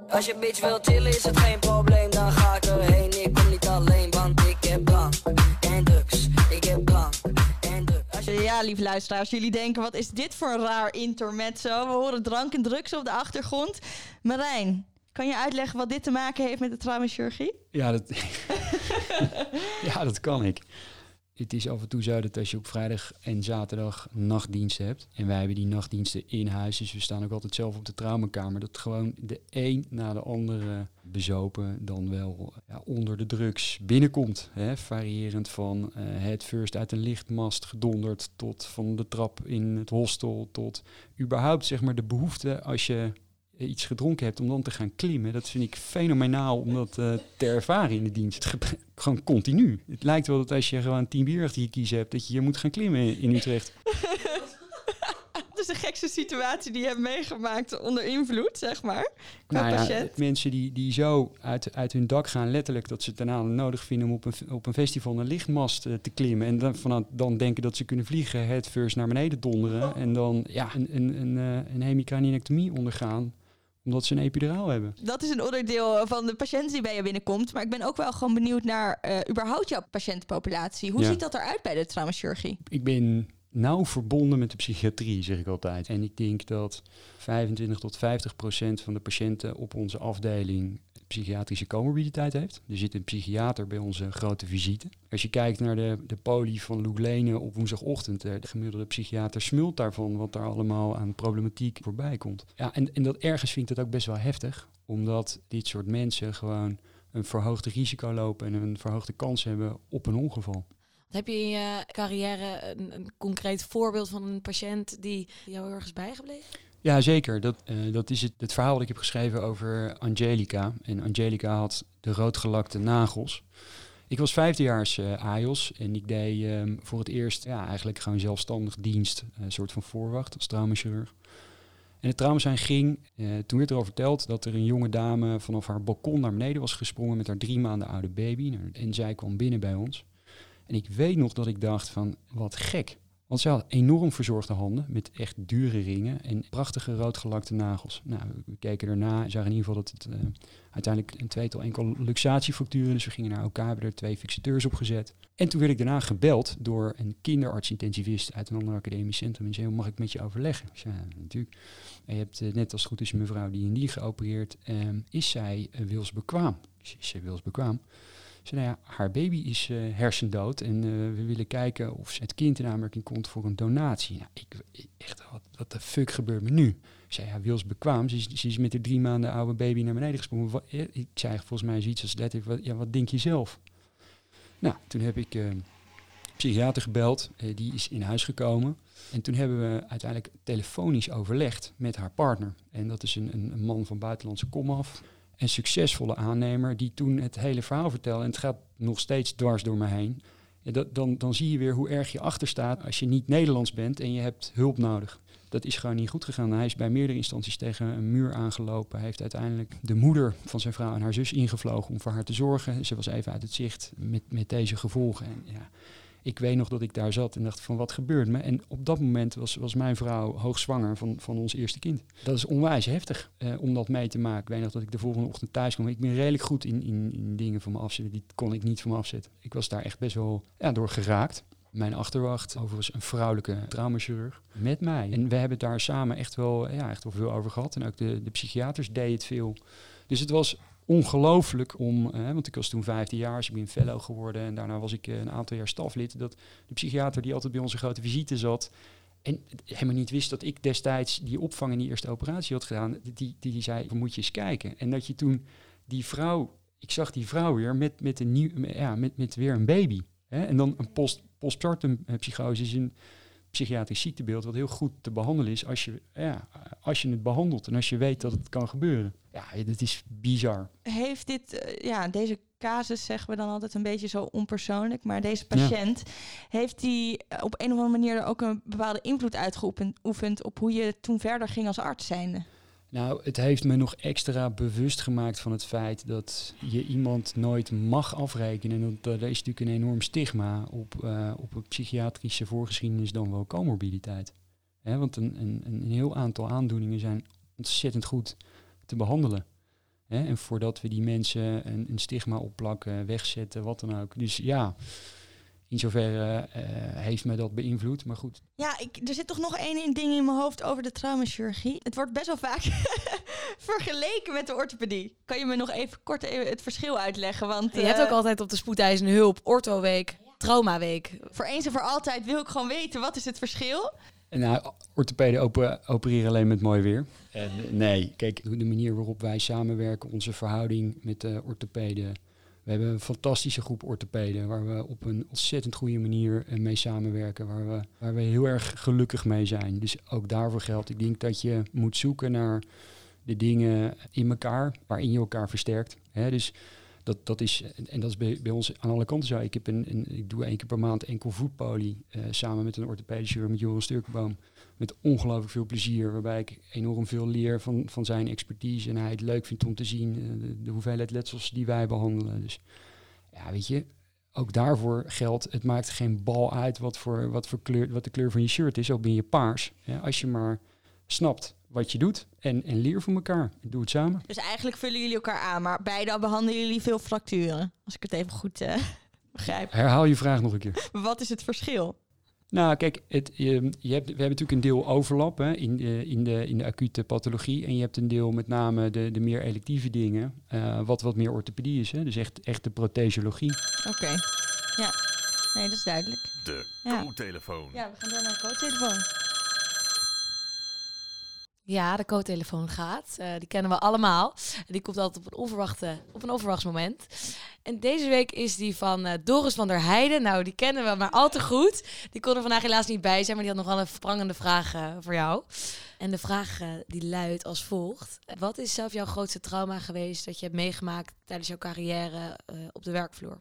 Als je bitch wil chillen is het geen probleem, dan ga ik erheen. Ik kom niet alleen, want ik heb drank en drugs. Ik heb drank en drugs. Als je Ja, lieve luisteraars, jullie denken, wat is dit voor een raar intermezzo? We horen drank en drugs op de achtergrond. Marijn, Kan je uitleggen wat dit te maken heeft met de traumachirurgie? Ja, dat, ja, dat kan ik. Het is af en toe zo dat als je op vrijdag en zaterdag nachtdiensten hebt. En wij hebben die nachtdiensten in huis. Dus we staan ook altijd zelf op de traumakamer. Dat gewoon de een na de andere bezopen dan wel ja, onder de drugs binnenkomt. Hè? Variërend van eh, het first uit een lichtmast gedonderd. Tot van de trap in het hostel. Tot überhaupt zeg maar de behoefte als je iets gedronken hebt om dan te gaan klimmen. Dat vind ik fenomenaal om dat eh, te ervaren in de dienst. Ge- Gewoon continu. Het lijkt wel dat als je gewoon tien bier achter je kiezen hebt, dat je hier moet gaan klimmen in, Utrecht. Dat is de gekste situatie die je hebt meegemaakt onder invloed, zeg maar. Qua Nou ja, patiënt. mensen die, die zo uit, uit hun dak gaan, letterlijk dat ze het daarna nodig vinden om op een, op een festival een lichtmast eh, te klimmen. En dan, vanuit, dan denken dat ze kunnen vliegen, het first naar beneden donderen. En dan ja, een, een, een, eh, een hemicraniectomie ondergaan, omdat ze een epiduraal hebben. Dat is een onderdeel van de patiënt die bij je binnenkomt. Maar ik ben ook wel gewoon benieuwd naar eh, überhaupt jouw patiëntenpopulatie. Hoe Ja. ziet dat eruit bij de traumachirurgie? Ik ben nauw verbonden met de psychiatrie, zeg ik altijd. En ik denk dat 25 tot 50 procent van de patiënten op onze afdeling psychiatrische comorbiditeit heeft. Er zit een psychiater bij onze grote visite. Als je kijkt naar de, de poli van Loeglene op woensdagochtend, eh, de gemiddelde psychiater smult daarvan wat daar allemaal aan problematiek voorbij komt. Ja, en, en dat ergens vind ik dat ook best wel heftig, omdat dit soort mensen gewoon een verhoogd risico lopen en een verhoogde kans hebben op een ongeval. Heb je in je carrière een, concreet voorbeeld van een patiënt die jou heel erg is bijgebleven? Ja, zeker. Dat, eh, dat is het, het verhaal dat ik heb geschreven over Angelica. En Angelica had de roodgelakte nagels. Ik was vijfdejaars eh AIOS en ik deed ehm, voor het eerst ja, eigenlijk gewoon zelfstandig dienst, eh, een soort van voorwacht als traumachirurg. En het trauma zijn ging, eh, toen werd er al verteld dat er een jonge dame vanaf haar balkon naar beneden was gesprongen met haar drie maanden oude baby. Nou, En zij kwam binnen bij ons. En ik weet nog dat ik dacht van, wat gek. Want ze had enorm verzorgde handen met echt dure ringen en prachtige roodgelakte nagels. Nou, we keken erna en zagen in ieder geval dat het eh, uiteindelijk een tweetal enkel luxatiefracturen. Dus we gingen naar elkaar, hebben er twee fixateurs op gezet. En toen werd ik daarna gebeld door een kinderarts-intensivist uit een ander academisch centrum. En zei, "Joh, mag ik met je overleggen? Ik zei, natuurlijk. En je hebt eh, net als het goed is mevrouw die en die geopereerd. Ehm, is zij uh, wilsbekwaam? Is zij wilsbekwaam? Ze nou ja, haar baby is eh, hersendood en eh, we willen kijken of het kind in aanmerking komt voor een donatie. Nou, ik, echt, wat, de fuck gebeurt me nu? Ik zei, ja, Wils bekwaam. Ze is, ze is met haar drie maanden oude baby naar beneden gesprongen. Eh, ik zei volgens mij zoiets als letterlijk, wat, ja, wat denk je zelf? Nou, toen heb ik een psychiater gebeld. die is in huis gekomen. En toen hebben we uiteindelijk telefonisch overlegd met haar partner. En dat is een, een, een man van buitenlandse komaf. Een succesvolle aannemer die toen het hele verhaal vertelde. En het gaat nog steeds dwars door me heen. Dat, dan, dan zie je weer hoe erg je achter staat als je niet Nederlands bent en je hebt hulp nodig. Dat is gewoon niet goed gegaan. Hij is bij meerdere instanties tegen een muur aangelopen. Hij heeft uiteindelijk de moeder van zijn vrouw en haar zus ingevlogen om voor haar te zorgen. Ze was even uit het zicht met, met deze gevolgen. En ja, ik weet nog dat ik daar zat en dacht van wat gebeurt me? En op dat moment was, was mijn vrouw hoogzwanger van, van ons eerste kind. Dat is onwijs heftig eh, om dat mee te maken. Ik weet nog dat ik de volgende ochtend thuis kwam. Ik ben redelijk goed in, in, in dingen van me afzetten. Die kon ik niet van me afzetten. Ik was daar echt best wel ja, door geraakt. Mijn achterwacht, overigens een vrouwelijke traumachirurg, met mij. En we hebben het daar samen echt wel, ja, echt wel veel over gehad. En ook de, de psychiaters deden het veel. Dus het was ongelooflijk om, want ik was toen 15 jaar, dus ik ben fellow geworden en daarna was ik eh, een aantal jaar staflid, dat de psychiater die altijd bij onze grote visite zat en helemaal niet wist dat ik destijds die opvang in die eerste operatie had gedaan, die, die, die zei, "We moet je eens kijken. En dat je toen die vrouw, ik zag die vrouw weer met, met, een nieuw, ja, met, met weer een baby. Hè? En dan een post, postpartum eh, psychose is een psychiatrisch ziektebeeld wat heel goed te behandelen is als je, ja, als je het behandelt en als je weet dat het kan gebeuren. Ja, dat is bizar. Heeft dit, eh, ja, deze casus zeggen we dan altijd een beetje zo onpersoonlijk, maar deze patiënt, heeft die eh, op een of andere manier er ook een bepaalde invloed uitgeoefend op hoe je toen verder ging als arts zijnde? Nou, het heeft me nog extra bewust gemaakt van het feit dat je iemand nooit mag afrekenen. En dat, dat is natuurlijk een enorm stigma op, eh, op een psychiatrische voorgeschiedenis dan wel comorbiditeit. Want een, een, een heel aantal aandoeningen zijn ontzettend goed te behandelen. En voordat we die mensen een, een stigma opplakken, wegzetten, wat dan ook. Dus ja, in zoverre eh, heeft me dat beïnvloed. Maar goed, Ja, ik, er zit toch nog één ding in mijn hoofd over de traumachirurgie. Het wordt best wel vaak Vergeleken met de orthopedie. Kan je me nog even kort even het verschil uitleggen? Want Je hebt eh, ook altijd op de spoedeisende hulp orthoweek, traumaweek. voor eens en voor altijd wil ik gewoon weten, wat is het verschil? En nou, orthopeden open, opereren alleen met mooi weer. En, nee, kijk, de manier waarop wij samenwerken, onze verhouding met de orthopeden. We hebben een fantastische groep orthopeden waar we op een ontzettend goede manier eh, mee samenwerken. Waar we, waar we heel erg gelukkig mee zijn. Dus ook daarvoor geldt. Ik denk dat je moet zoeken naar de dingen in elkaar, waarin je elkaar versterkt. Dus dat, dat is, en- dat is bij, ons aan alle kanten zo. Ik, heb een, ik doe één keer per maand enkel voetpolie eh, samen met een orthopedische met Joris Sturkenboom. Met ongelooflijk veel plezier, waarbij ik enorm veel leer van, van zijn expertise. En hij het leuk vindt om te zien eh, de, de hoeveelheid letsels die wij behandelen. Dus ja, weet je, ook daarvoor geldt, het maakt geen bal uit wat, voor, wat, voor kleur, wat de kleur van je shirt is, ook ben je paars. Ja, als je maar snapt wat je doet en, en leer van elkaar. Doe het samen. Dus eigenlijk vullen jullie elkaar aan, maar beide behandelen jullie veel fracturen. Als ik het even goed eh, begrijp. Herhaal je vraag nog een keer. Wat is het verschil? Nou, kijk, het, je, je hebt, we hebben natuurlijk een deel overlap hè, in, de, in, de, in de acute pathologie. En je hebt een deel met name de, de meer electieve dingen, eh, wat wat meer orthopedie is. Hè, dus echt, echt de prothesiologie. Oké. Ja. Nee, dat is duidelijk. De Ja. co-telefoon. Ja, we gaan door naar de co-telefoon. Ja, de co-telefoon gaat. Eh, die kennen we allemaal. Die komt altijd op een, onverwachte, op een onverwachts moment. En deze week is die van eh, Doris van der Heijden. Nou, die kennen we maar al te goed. Die kon er vandaag helaas niet bij zijn, maar die had nog wel een sprangende vraag eh, voor jou. En de vraag eh, die luidt als volgt. Wat is zelf jouw grootste trauma geweest dat je hebt meegemaakt tijdens jouw carrière op de werkvloer?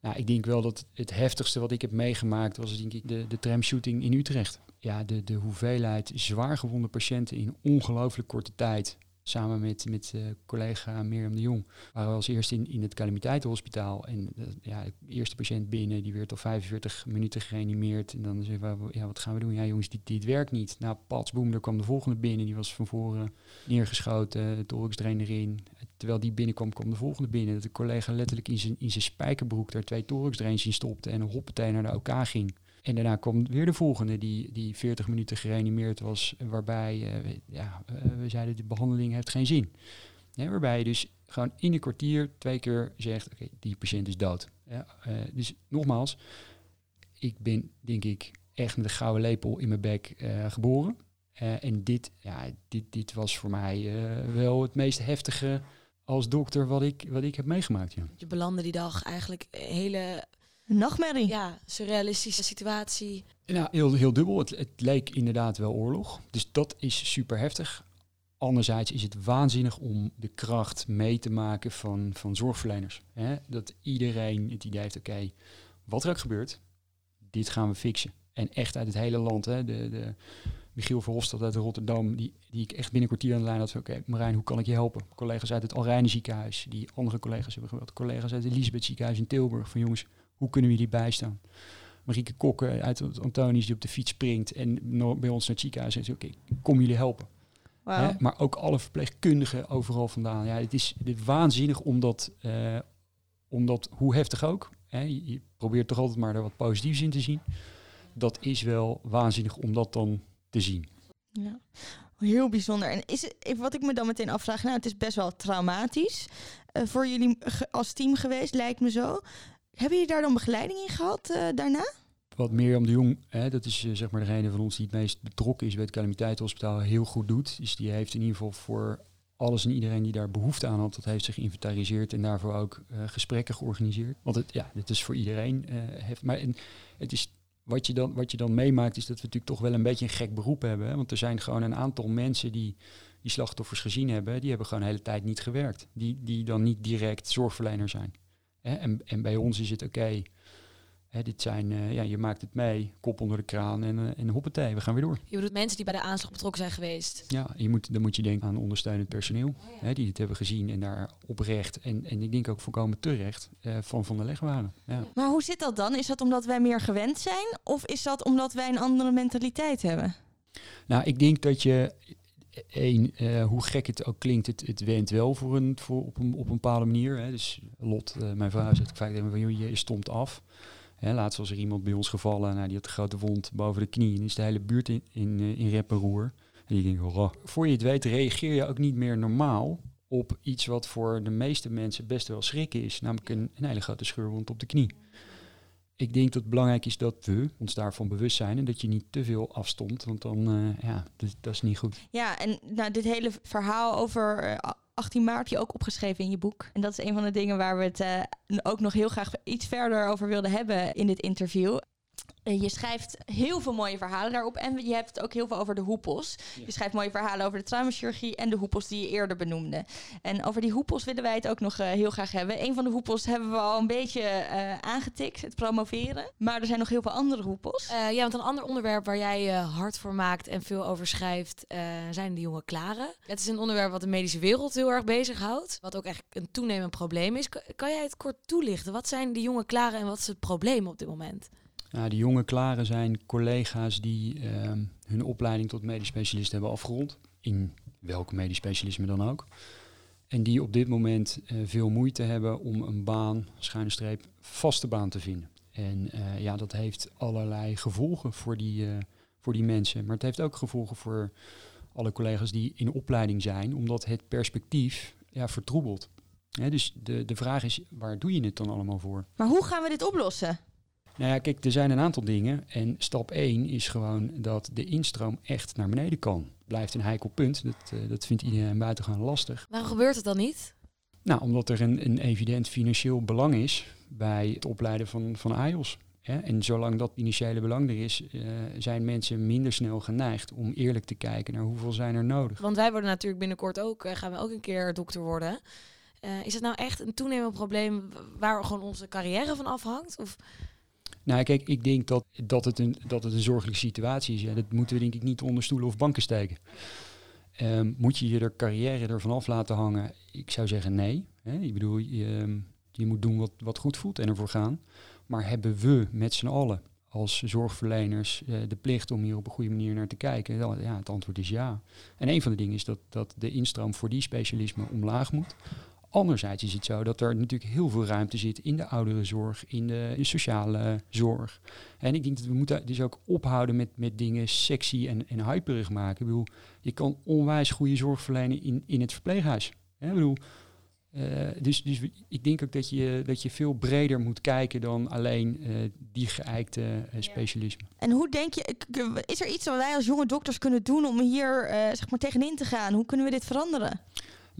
Nou, ik denk wel dat het heftigste wat ik heb meegemaakt was denk ik de, de tramshooting in Utrecht. Ja, de, de hoeveelheid zwaar gewonde patiënten in ongelooflijk korte tijd. Samen met, met eh, collega Mirjam de Jong waren we als eerste in, in het calamiteitenhospitaal. En eh, ja, de eerste patiënt binnen, die werd al 45 minuten gereanimeerd. En dan zeggen we, ja, wat gaan we doen? Ja jongens, dit, dit werkt niet. Nou, pats, boem, er kwam de volgende binnen. Die was van voren neergeschoten, thoraxdrain erin. Terwijl die binnenkwam, kwam de volgende binnen. Dat de collega letterlijk in zijn, in zijn spijkerbroek daar twee thoraxdrains in stopte en hoppatee naar de OK ging. En daarna kwam weer de volgende die, die 40 minuten gereanimeerd was, waarbij eh, ja, eh, we zeiden de behandeling heeft geen zin. Waarbij je dus gewoon in een kwartier twee keer zegt, oké, die patiënt is dood. Eh, dus nogmaals, ik ben denk ik echt met een gouden lepel in mijn bek geboren. En dit, ja, dit, dit was voor mij wel het meest heftige als dokter wat ik, wat ik heb meegemaakt. Ja. Je belandde die dag eigenlijk hele Een nachtmerrie. ja, surrealistische situatie. Nou, heel, heel dubbel. Het, het leek inderdaad wel oorlog. Dus dat is super heftig. Anderzijds is het waanzinnig om de kracht mee te maken van, van zorgverleners. Hè? Dat iedereen het idee heeft, oké, wat er ook gebeurt, dit gaan we fixen. En echt uit het hele land. Hè? De, de Michiel Verhofstadt uit Rotterdam, die, die ik echt binnen een kwartier aan de lijn had. van, Oké, Marijn, hoe kan ik je helpen? Collega's uit het Alrijne ziekenhuis, die andere collega's hebben gebeld. Collega's uit het Elisabeth ziekenhuis in Tilburg. Van jongens, hoe kunnen we die bijstaan? Marieke Kokken uit Antonisch die op de fiets springt en bij ons naar het ziekenhuis en zegt, oké, kom jullie helpen. Hè? Maar ook alle verpleegkundigen overal vandaan. Ja, het is, dit waanzinnig omdat, eh, omdat, hoe heftig ook, hè, je, je probeert toch altijd maar er wat positiefs in te zien. Dat is wel waanzinnig om dat dan te zien. Ja. Heel bijzonder. En is het, wat ik me dan meteen afvraag, nou, het is best wel traumatisch eh, voor jullie als team geweest, lijkt me zo. Hebben jullie daar dan begeleiding in gehad eh, daarna? Wat Mirjam de Jong, hè, dat is eh, zeg maar degene van ons die het meest betrokken is bij het calamiteitenhospitaal, heel goed doet. Dus die heeft in ieder geval voor alles en iedereen die daar behoefte aan had, dat heeft zich geïnventariseerd en daarvoor ook eh, gesprekken georganiseerd. Want het, ja, dit is voor iedereen. heft, maar en het is, wat, je dan, wat je dan meemaakt is dat we natuurlijk toch wel een beetje een gek beroep hebben. Hè? Want er zijn gewoon een aantal mensen die die slachtoffers gezien hebben, die hebben gewoon de hele tijd niet gewerkt. Die, die dan niet direct zorgverlener zijn. Hè? En, en bij ons is het oké. Hè, dit zijn, eh, ja, je maakt het mee, kop onder de kraan en, eh en hoppatee, we gaan weer door. Je bedoelt mensen die bij de aanslag betrokken zijn geweest. Ja, je moet, dan moet je denken aan ondersteunend personeel, hè, die het hebben gezien en daar oprecht en, en ik denk ook volkomen terecht eh, van van de leg waren. Ja. Maar hoe zit dat dan? Is dat omdat wij meer gewend zijn? Of is dat omdat wij een andere mentaliteit hebben? Nou, ik denk dat je, één, eh, hoe gek het ook klinkt, het, het went wel voor een, voor op, een, op een bepaalde manier. Hè. Dus Lot, eh, mijn vrouw, zegt vaak tegen van, je stomt af. Hè, laatst was er iemand bij ons gevallen, nou, die had een grote wond boven de knie en is de hele buurt in, in, eh, in rep en roer. En ik denk, oh. voor je het weet reageer je ook niet meer normaal op iets wat voor de meeste mensen best wel schrikken is. Namelijk een, een hele grote scheurwond op de knie. Ik denk dat het belangrijk is dat we ons daarvan bewust zijn en dat je niet te veel afstond, want dan, eh, ja, dat, is niet goed. Ja, en nou, dit hele verhaal over eh, 18 maart heb je ook opgeschreven in je boek. En dat is een van de dingen waar we het eh, ook nog heel graag iets verder over wilden hebben in dit interview. Eh, Je schrijft heel veel mooie verhalen daarop. En je hebt het ook heel veel over de hoepels. Je schrijft mooie verhalen over de traumachirurgie en de hoepels die je eerder benoemde. En over die hoepels willen wij het ook nog eh, heel graag hebben. Een van de hoepels hebben we al een beetje eh, aangetikt, het promoveren. Maar er zijn nog heel veel andere hoepels. Ja, want een ander onderwerp waar jij je hard voor maakt en veel over schrijft, zijn de jonge klaren. Het is een onderwerp wat de medische wereld heel erg bezighoudt. Wat ook echt een toenemend probleem is. Kan, kan jij het kort toelichten? Wat zijn de jonge klaren en wat is het probleem op dit moment? Nou, de jonge klaren zijn collega's die ehm, hun opleiding tot medisch specialist hebben afgerond. In welk medisch specialisme dan ook. En die op dit moment eh, veel moeite hebben om een baan, schuine streep, vaste baan te vinden. En eh, ja, dat heeft allerlei gevolgen voor die, eh, voor die mensen. Maar het heeft ook gevolgen voor alle collega's die in opleiding zijn, omdat het perspectief ja, vertroebelt. Dus de, de vraag is, waar doe je het dan allemaal voor? Maar hoe gaan we dit oplossen? Nou ja, kijk, er zijn een aantal dingen. En stap 1 is gewoon dat de instroom echt naar beneden kan. Blijft een heikel punt. Dat, eh, dat vindt iedereen buitengewoon lastig. Waarom gebeurt het dan niet? Nou, omdat er een, een evident financieel belang is bij het opleiden van, van? En zolang dat financiële belang er is, eh, zijn mensen minder snel geneigd om eerlijk te kijken naar hoeveel zijn er nodig. Want wij worden natuurlijk binnenkort ook, eh, gaan we ook een keer dokter worden. Is het nou echt een toenemend probleem waar gewoon onze carrière van afhangt? Of Nou, kijk, ik denk dat, dat, het een, dat het een zorgelijke situatie is. Ja, dat moeten we denk ik niet onder stoelen of banken steken. Ehm, moet je je er carrière ervan af laten hangen? Ik zou zeggen nee. Hè? Ik bedoel, je, ehm, je moet doen wat, wat goed voelt en ervoor gaan. Maar hebben we met z'n allen als zorgverleners eh, de plicht om hier op een goede manier naar te kijken? Ja, het antwoord is ja. En een van de dingen is dat, dat de instroom voor die specialismen omlaag moet. Anderzijds is het zo dat er natuurlijk heel veel ruimte zit in de ouderenzorg, in de, in sociale zorg. En ik denk dat we moeten dus ook ophouden met, met dingen sexy en, en hyperig maken. Ik bedoel, je kan onwijs goede zorg verlenen in, in het verpleeghuis. Hè, ik bedoel, eh, dus, dus ik denk ook dat je, dat je veel breder moet kijken dan alleen eh, die geëikte eh, specialismen. En hoe denk je, is er iets wat wij als jonge dokters kunnen doen om hier zeg maar tegenin te gaan? Hoe kunnen we dit veranderen?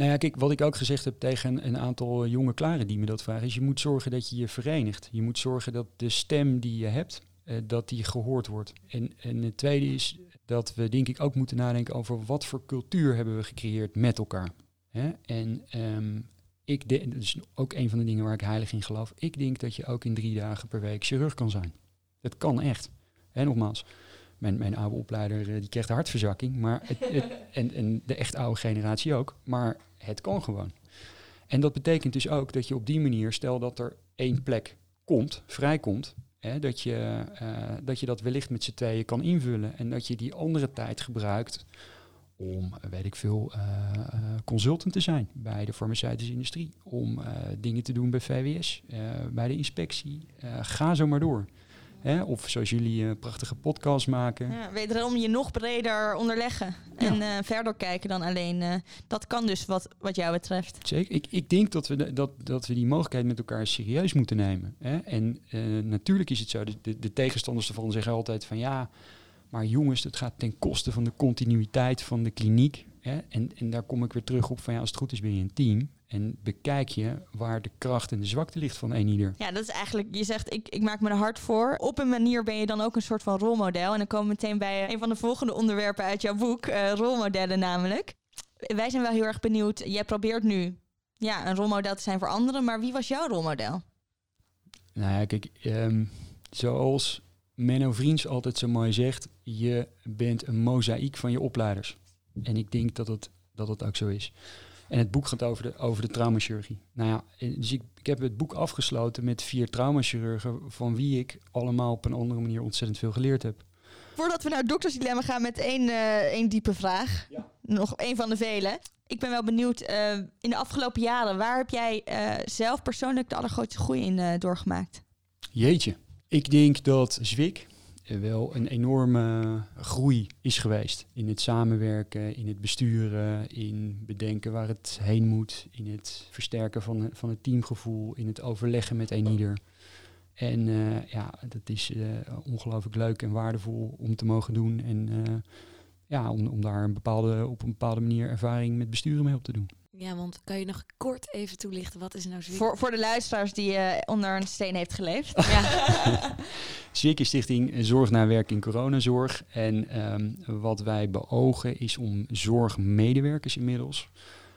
Nou ja, kijk, wat ik ook gezegd heb tegen een aantal eh, jonge klaren die me dat vragen, is je moet zorgen dat je je verenigt. Je moet zorgen dat de stem die je hebt, eh, dat die gehoord wordt. En, en het tweede is dat we denk ik ook moeten nadenken over wat voor cultuur hebben we gecreëerd met elkaar. Hè? En ehm, ik denk, dat is ook een van de dingen waar ik heilig in geloof, ik denk dat je ook in drie dagen per week chirurg kan zijn. Dat kan echt. En nogmaals, mijn, mijn oude opleider eh, die kreeg de hartverzakking, maar het, het- en, en de echt oude generatie ook, maar het kan gewoon. En dat betekent dus ook dat je op die manier, stel dat er één plek komt, vrijkomt, hè, dat, je, eh, dat je dat wellicht met z'n tweeën kan invullen en dat je die andere tijd gebruikt om, weet ik veel, eh, consultant te zijn bij de farmaceutische industrie, om dingen te doen bij VWS, bij de inspectie. Ga zo maar door. Hè? Of zoals jullie een prachtige podcast maken. Ja, wederom je nog breder onderleggen en eh, verder kijken dan alleen. eh, dat kan dus wat, wat jou betreft. Zeker. Ik, ik denk dat we, de- dat, dat we die mogelijkheid met elkaar serieus moeten nemen. Hè? En eh, natuurlijk is het zo, de, de, de tegenstanders ervan zeggen altijd van ja, maar jongens, dat gaat ten koste van de continuïteit van de kliniek. Hè? En, en daar kom ik weer terug op van ja, als het goed is ben je een team. En bekijk je waar de kracht en de zwakte ligt van een ieder. Ja, dat is eigenlijk, je zegt ik, ik maak me er hard voor. Op een manier ben je dan ook een soort van rolmodel. En dan komen we meteen bij een van de volgende onderwerpen uit jouw boek, eh, rolmodellen namelijk. Wij zijn wel heel erg benieuwd. Jij probeert nu ja, een rolmodel te zijn voor anderen, maar wie was jouw rolmodel? Nou ja, kijk, ehm, zoals Menno Vriends altijd zo mooi zegt, je bent een mozaïek van je opleiders. En ik denk dat het, dat het ook zo is. En het boek gaat over de, over de traumachirurgie. Nou ja, eh, dus ik, ik heb het boek afgesloten met vier traumachirurgen, van wie ik allemaal op een andere manier ontzettend veel geleerd heb. Voordat we naar het doktersdilemma gaan met één, eh, één diepe vraag. Nog één van de vele. Ik ben wel benieuwd, eh, in de afgelopen jaren, waar heb jij zelf persoonlijk de allergrootste groei in doorgemaakt? Jeetje. Ik denk dat Zwik wel een enorme groei is geweest. In het samenwerken, in het besturen, in bedenken waar het heen moet, in het versterken van, van het teamgevoel, in het overleggen met een ieder. En eh, ja, dat is uh, ongelooflijk leuk en waardevol om te mogen doen. En ja, om, om daar een bepaalde, op een bepaalde manier ervaring met besturen mee op te doen. Ja, want kan je nog kort even toelichten, wat is nou Zwik? Voor, voor de luisteraars die uh, onder een steen heeft geleefd. Ja. Zwik is Stichting Zorg naar Werk in Coronazorg. En um, wat wij beogen is om zorgmedewerkers inmiddels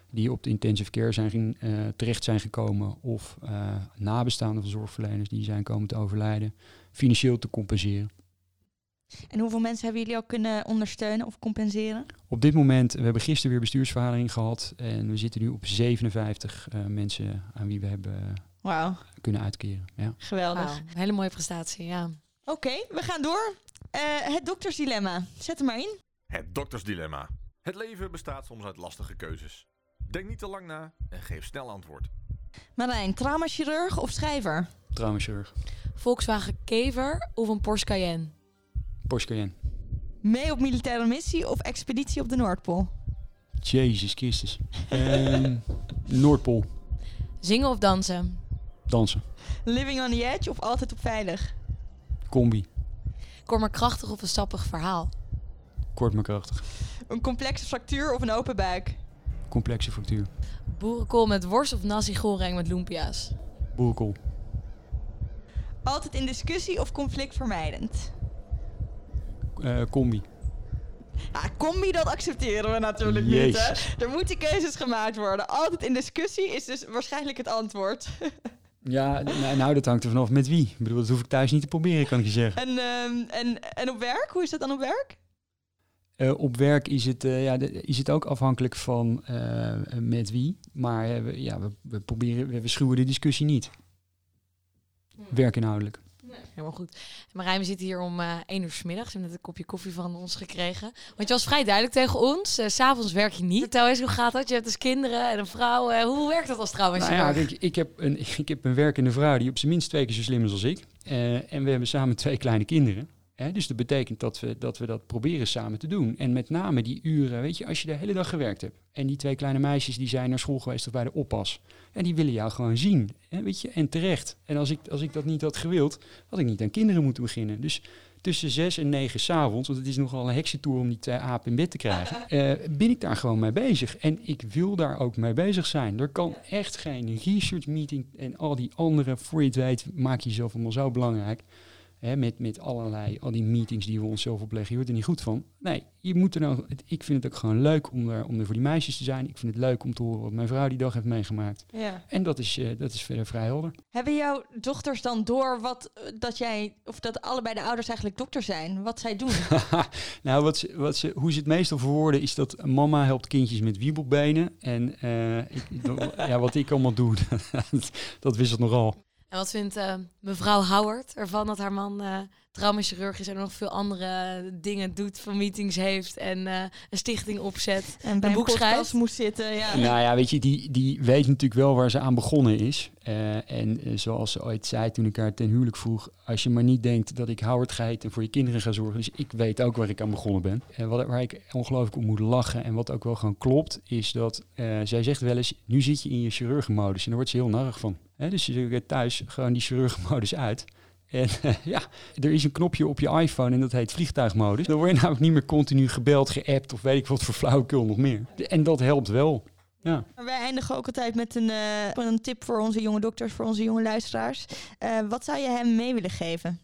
die op de intensive care zijn, uh, terecht zijn gekomen of uh, nabestaanden van zorgverleners die zijn komen te overlijden, financieel te compenseren. En hoeveel mensen hebben jullie al kunnen ondersteunen of compenseren? Op dit moment, we hebben gisteren weer bestuursvergadering gehad en we zitten nu op 57 uh, mensen aan wie we hebben wow. kunnen uitkeren. Ja. Geweldig. Wow, hele mooie prestatie, ja. Oké, okay, we gaan door. Uh, het doktersdilemma. Zet hem maar in. Het doktersdilemma. Het leven bestaat soms uit lastige keuzes. Denk niet te lang na en geef snel antwoord. Marijn, traumachirurg of schrijver? Traumachirurg. Volkswagen Kever of een Porsche Cayenne? Porsche Cayenne. Mee op militaire missie of expeditie op de Noordpool? Jezus Christus. um, Noordpool. Zingen of dansen? Dansen. Living on the edge of altijd op veilig? Combi. Kort maar krachtig of een stappig verhaal? Kort maar krachtig. Een complexe fractuur of een open buik? Complexe fractuur. Boerenkool met worst of nasi goreng met lumpia's? Boerenkool. Altijd in discussie of conflictvermijdend? Uh, combi. Ja, combi, dat accepteren we natuurlijk Jezus. niet. Hè? Er moeten keuzes gemaakt worden. Altijd in discussie is dus waarschijnlijk het antwoord. ja, nou, dat hangt er vanaf met wie. Ik bedoel, dat hoef ik thuis niet te proberen, kan ik je zeggen. En, um, en, en op werk? Hoe is dat dan op werk? Uh, op werk is het, uh, ja, de, is het ook afhankelijk van uh, met wie. Maar we, ja, we, we proberen, we, we schuwen de discussie niet. Hmm. Werkinhoudelijk. Nee, helemaal goed. Marijn, we zitten hier om uh, één uur s middags. We hebben net een kopje koffie van ons gekregen. Want je was vrij duidelijk tegen ons. Uh, S'avonds werk je niet. Vertel eens, hoe gaat dat? Je hebt dus kinderen en een vrouw. Uh, hoe werkt dat als trouwens? Nou ja, ik, ik, heb een, ik heb een werkende vrouw die op zijn minst twee keer zo slim is als ik. en we hebben samen twee kleine kinderen. Dus dat betekent dat we, dat we dat proberen samen te doen. En met name die uren, weet je, als je de hele dag gewerkt hebt. En die twee kleine meisjes die zijn naar school geweest of bij de oppas. En die willen jou gewoon zien. Hè, weet je, en terecht. En als ik, als ik dat niet had gewild, had ik niet aan kinderen moeten beginnen. Dus tussen zes en negen s'avonds, want het is nogal een heksentour om die twee apen in bed te krijgen, uh, ben ik daar gewoon mee bezig. En ik wil daar ook mee bezig zijn. Er kan echt geen research meeting en al die andere, voor je het weet, maak je jezelf allemaal zo belangrijk. Hè, met, met allerlei, al die meetings die we onszelf opleggen. Je wordt er niet goed van. Nee, je moet er nou, ik vind het ook gewoon leuk om er, om er voor die meisjes te zijn. Ik vind het leuk om te horen wat mijn vrouw die dag heeft meegemaakt. Ja. En dat is, uh, dat is verder vrij helder. Hebben jouw dochters dan door wat uh, dat jij, of dat allebei de ouders eigenlijk dokter zijn? Wat zij doen? nou, wat ze, wat ze, hoe ze het meestal verwoorden is dat mama helpt kindjes met wiebelbenen. En uh, ik, ja, wat ik allemaal doe, dat, dat wisselt nogal. En wat vindt uh, mevrouw Howard ervan dat haar man uh, traumachirurg is en nog veel andere dingen doet, van meetings heeft en uh, een stichting opzet en bij een boek schrijft? moest zitten. Ja. Nou ja, weet je, die, die weet natuurlijk wel waar ze aan begonnen is. en zoals ze ooit zei toen ik haar ten huwelijk vroeg, als je maar niet denkt dat ik Howard ga heten en voor je kinderen ga zorgen. Dus ik weet ook waar ik aan begonnen ben. En wat, waar ik ongelooflijk om moet lachen en wat ook wel gewoon klopt, is dat zij zegt wel eens, nu zit je in je chirurgenmodus en daar wordt ze heel narrig van. He, dus je zet thuis gewoon die chirurgenmodus uit. En uh, ja, er is een knopje op je iPhone en dat heet vliegtuigmodus. Dan word je namelijk niet meer continu gebeld, geappt of weet ik wat voor flauwekul nog meer. En dat helpt wel. Ja. Maar wij eindigen ook altijd met een, uh, een tip voor onze jonge dokters, voor onze jonge luisteraars. Uh, wat zou je hem mee willen geven?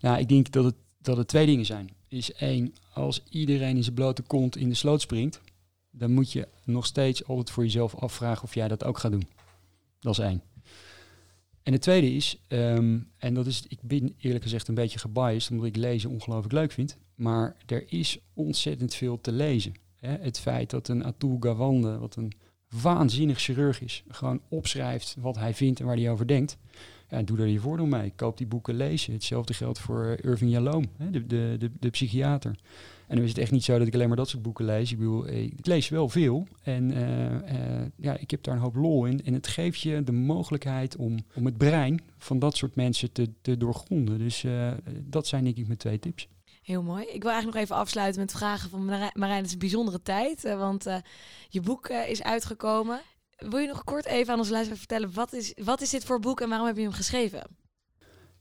Nou, ik denk dat het, dat het twee dingen zijn. Is één, als iedereen in zijn blote kont in de sloot springt, dan moet je nog steeds altijd voor jezelf afvragen of jij dat ook gaat doen. Dat is één. En het tweede is, um, en dat is, ik ben eerlijk gezegd een beetje gebiased, omdat ik lezen ongelooflijk leuk vind, maar er is ontzettend veel te lezen. Hè? Het feit dat een Atul Gawande, wat een waanzinnig chirurg is, gewoon opschrijft wat hij vindt en waar hij over denkt. Doe daar je voordeel mee. Koop die boeken, je. Hetzelfde geldt voor eh, Irving Jaloom, hè, de, de, de psychiater. En dan is het echt niet zo dat ik alleen maar dat soort boeken lees. Ik lees wel veel. En eh, eh, ja, ik heb daar een hoop lol in. En het geeft je de mogelijkheid om, om het brein van dat soort mensen te, te doorgronden. Dus eh, dat zijn denk ik mijn twee tips. Heel mooi. Ik wil eigenlijk nog even afsluiten met vragen van Marij- Marijn. Het is een bijzondere tijd, want je boek is uitgekomen. Wil je nog kort even aan onze luisteraar vertellen, wat is, wat is dit voor boek en waarom heb je hem geschreven?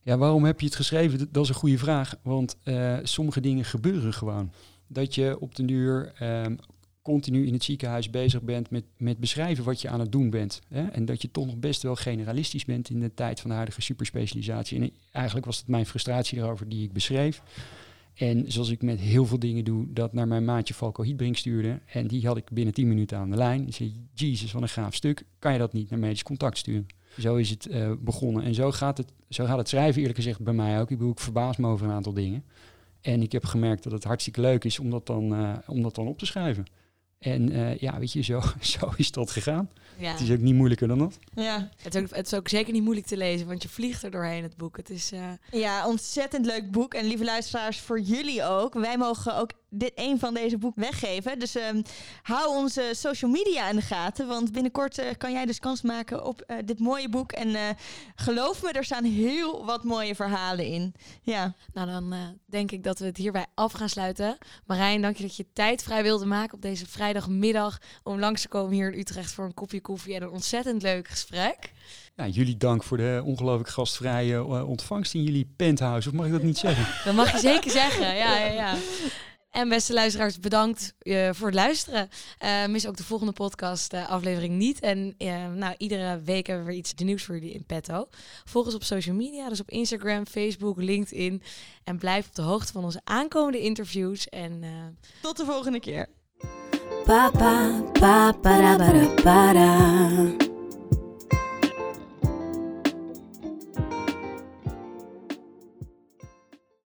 Ja, waarom heb je het geschreven? Dat- is een goede vraag. Want eh, sommige dingen gebeuren gewoon. Dat je op den duur ehm, continu in het ziekenhuis bezig bent met, met beschrijven wat je aan het doen bent. Hè? En dat je toch nog best wel generalistisch bent in de tijd van de huidige superspecialisatie. En eigenlijk was het mijn frustratie erover die ik beschreef. En zoals ik met heel veel dingen doe, dat naar mijn maatje Falco Hietbrink stuurde. En die had ik binnen 10 minuten aan de lijn. Ik zei, jezus, wat een gaaf stuk. Kan je dat niet naar medisch contact sturen? Zo is het eh, begonnen. En zo gaat het, zo gaat het schrijven eerlijk gezegd bij mij ook. Ik bedoel, ik verbaas me over een aantal dingen. En ik heb gemerkt dat het hartstikke leuk is om dat dan, eh, om dat dan op te schrijven. En eh, ja, weet je, zo, zo is dat gegaan. Ja. Het is ook niet moeilijker dan dat. Ja. Het, is ook, het is ook zeker niet moeilijk te lezen, want je vliegt er doorheen het boek. Het is, eh, Ja, ontzettend leuk boek. En lieve luisteraars, voor jullie ook. Wij mogen ook dit, een van deze boeken weggeven. Dus ehm, hou onze social media in de gaten. Want binnenkort eh, kan jij dus kans maken op eh, dit mooie boek. En eh, geloof me, er staan heel wat mooie verhalen in. Ja, nou, dan eh, denk ik dat we het hierbij af gaan sluiten. Marijn, dank je dat je tijd vrij wilde maken op deze vrijdagmiddag om langs te komen hier in Utrecht voor een kopje koffie en een ontzettend leuk gesprek. Ja, jullie dank voor de ongelooflijk gastvrije ontvangst in jullie penthouse. Of mag ik dat niet zeggen? Dat mag je zeker zeggen. Ja, ja, ja. En beste luisteraars, bedankt eh, voor het luisteren. Eh, mis ook de volgende podcast eh, aflevering niet. En eh, nou, iedere week hebben we weer iets nieuws voor jullie in petto. Volg ons op social media, dus op Instagram, Facebook, LinkedIn. En blijf op de hoogte van onze aankomende interviews. En eh, tot de volgende keer. Pa pa pa para para para.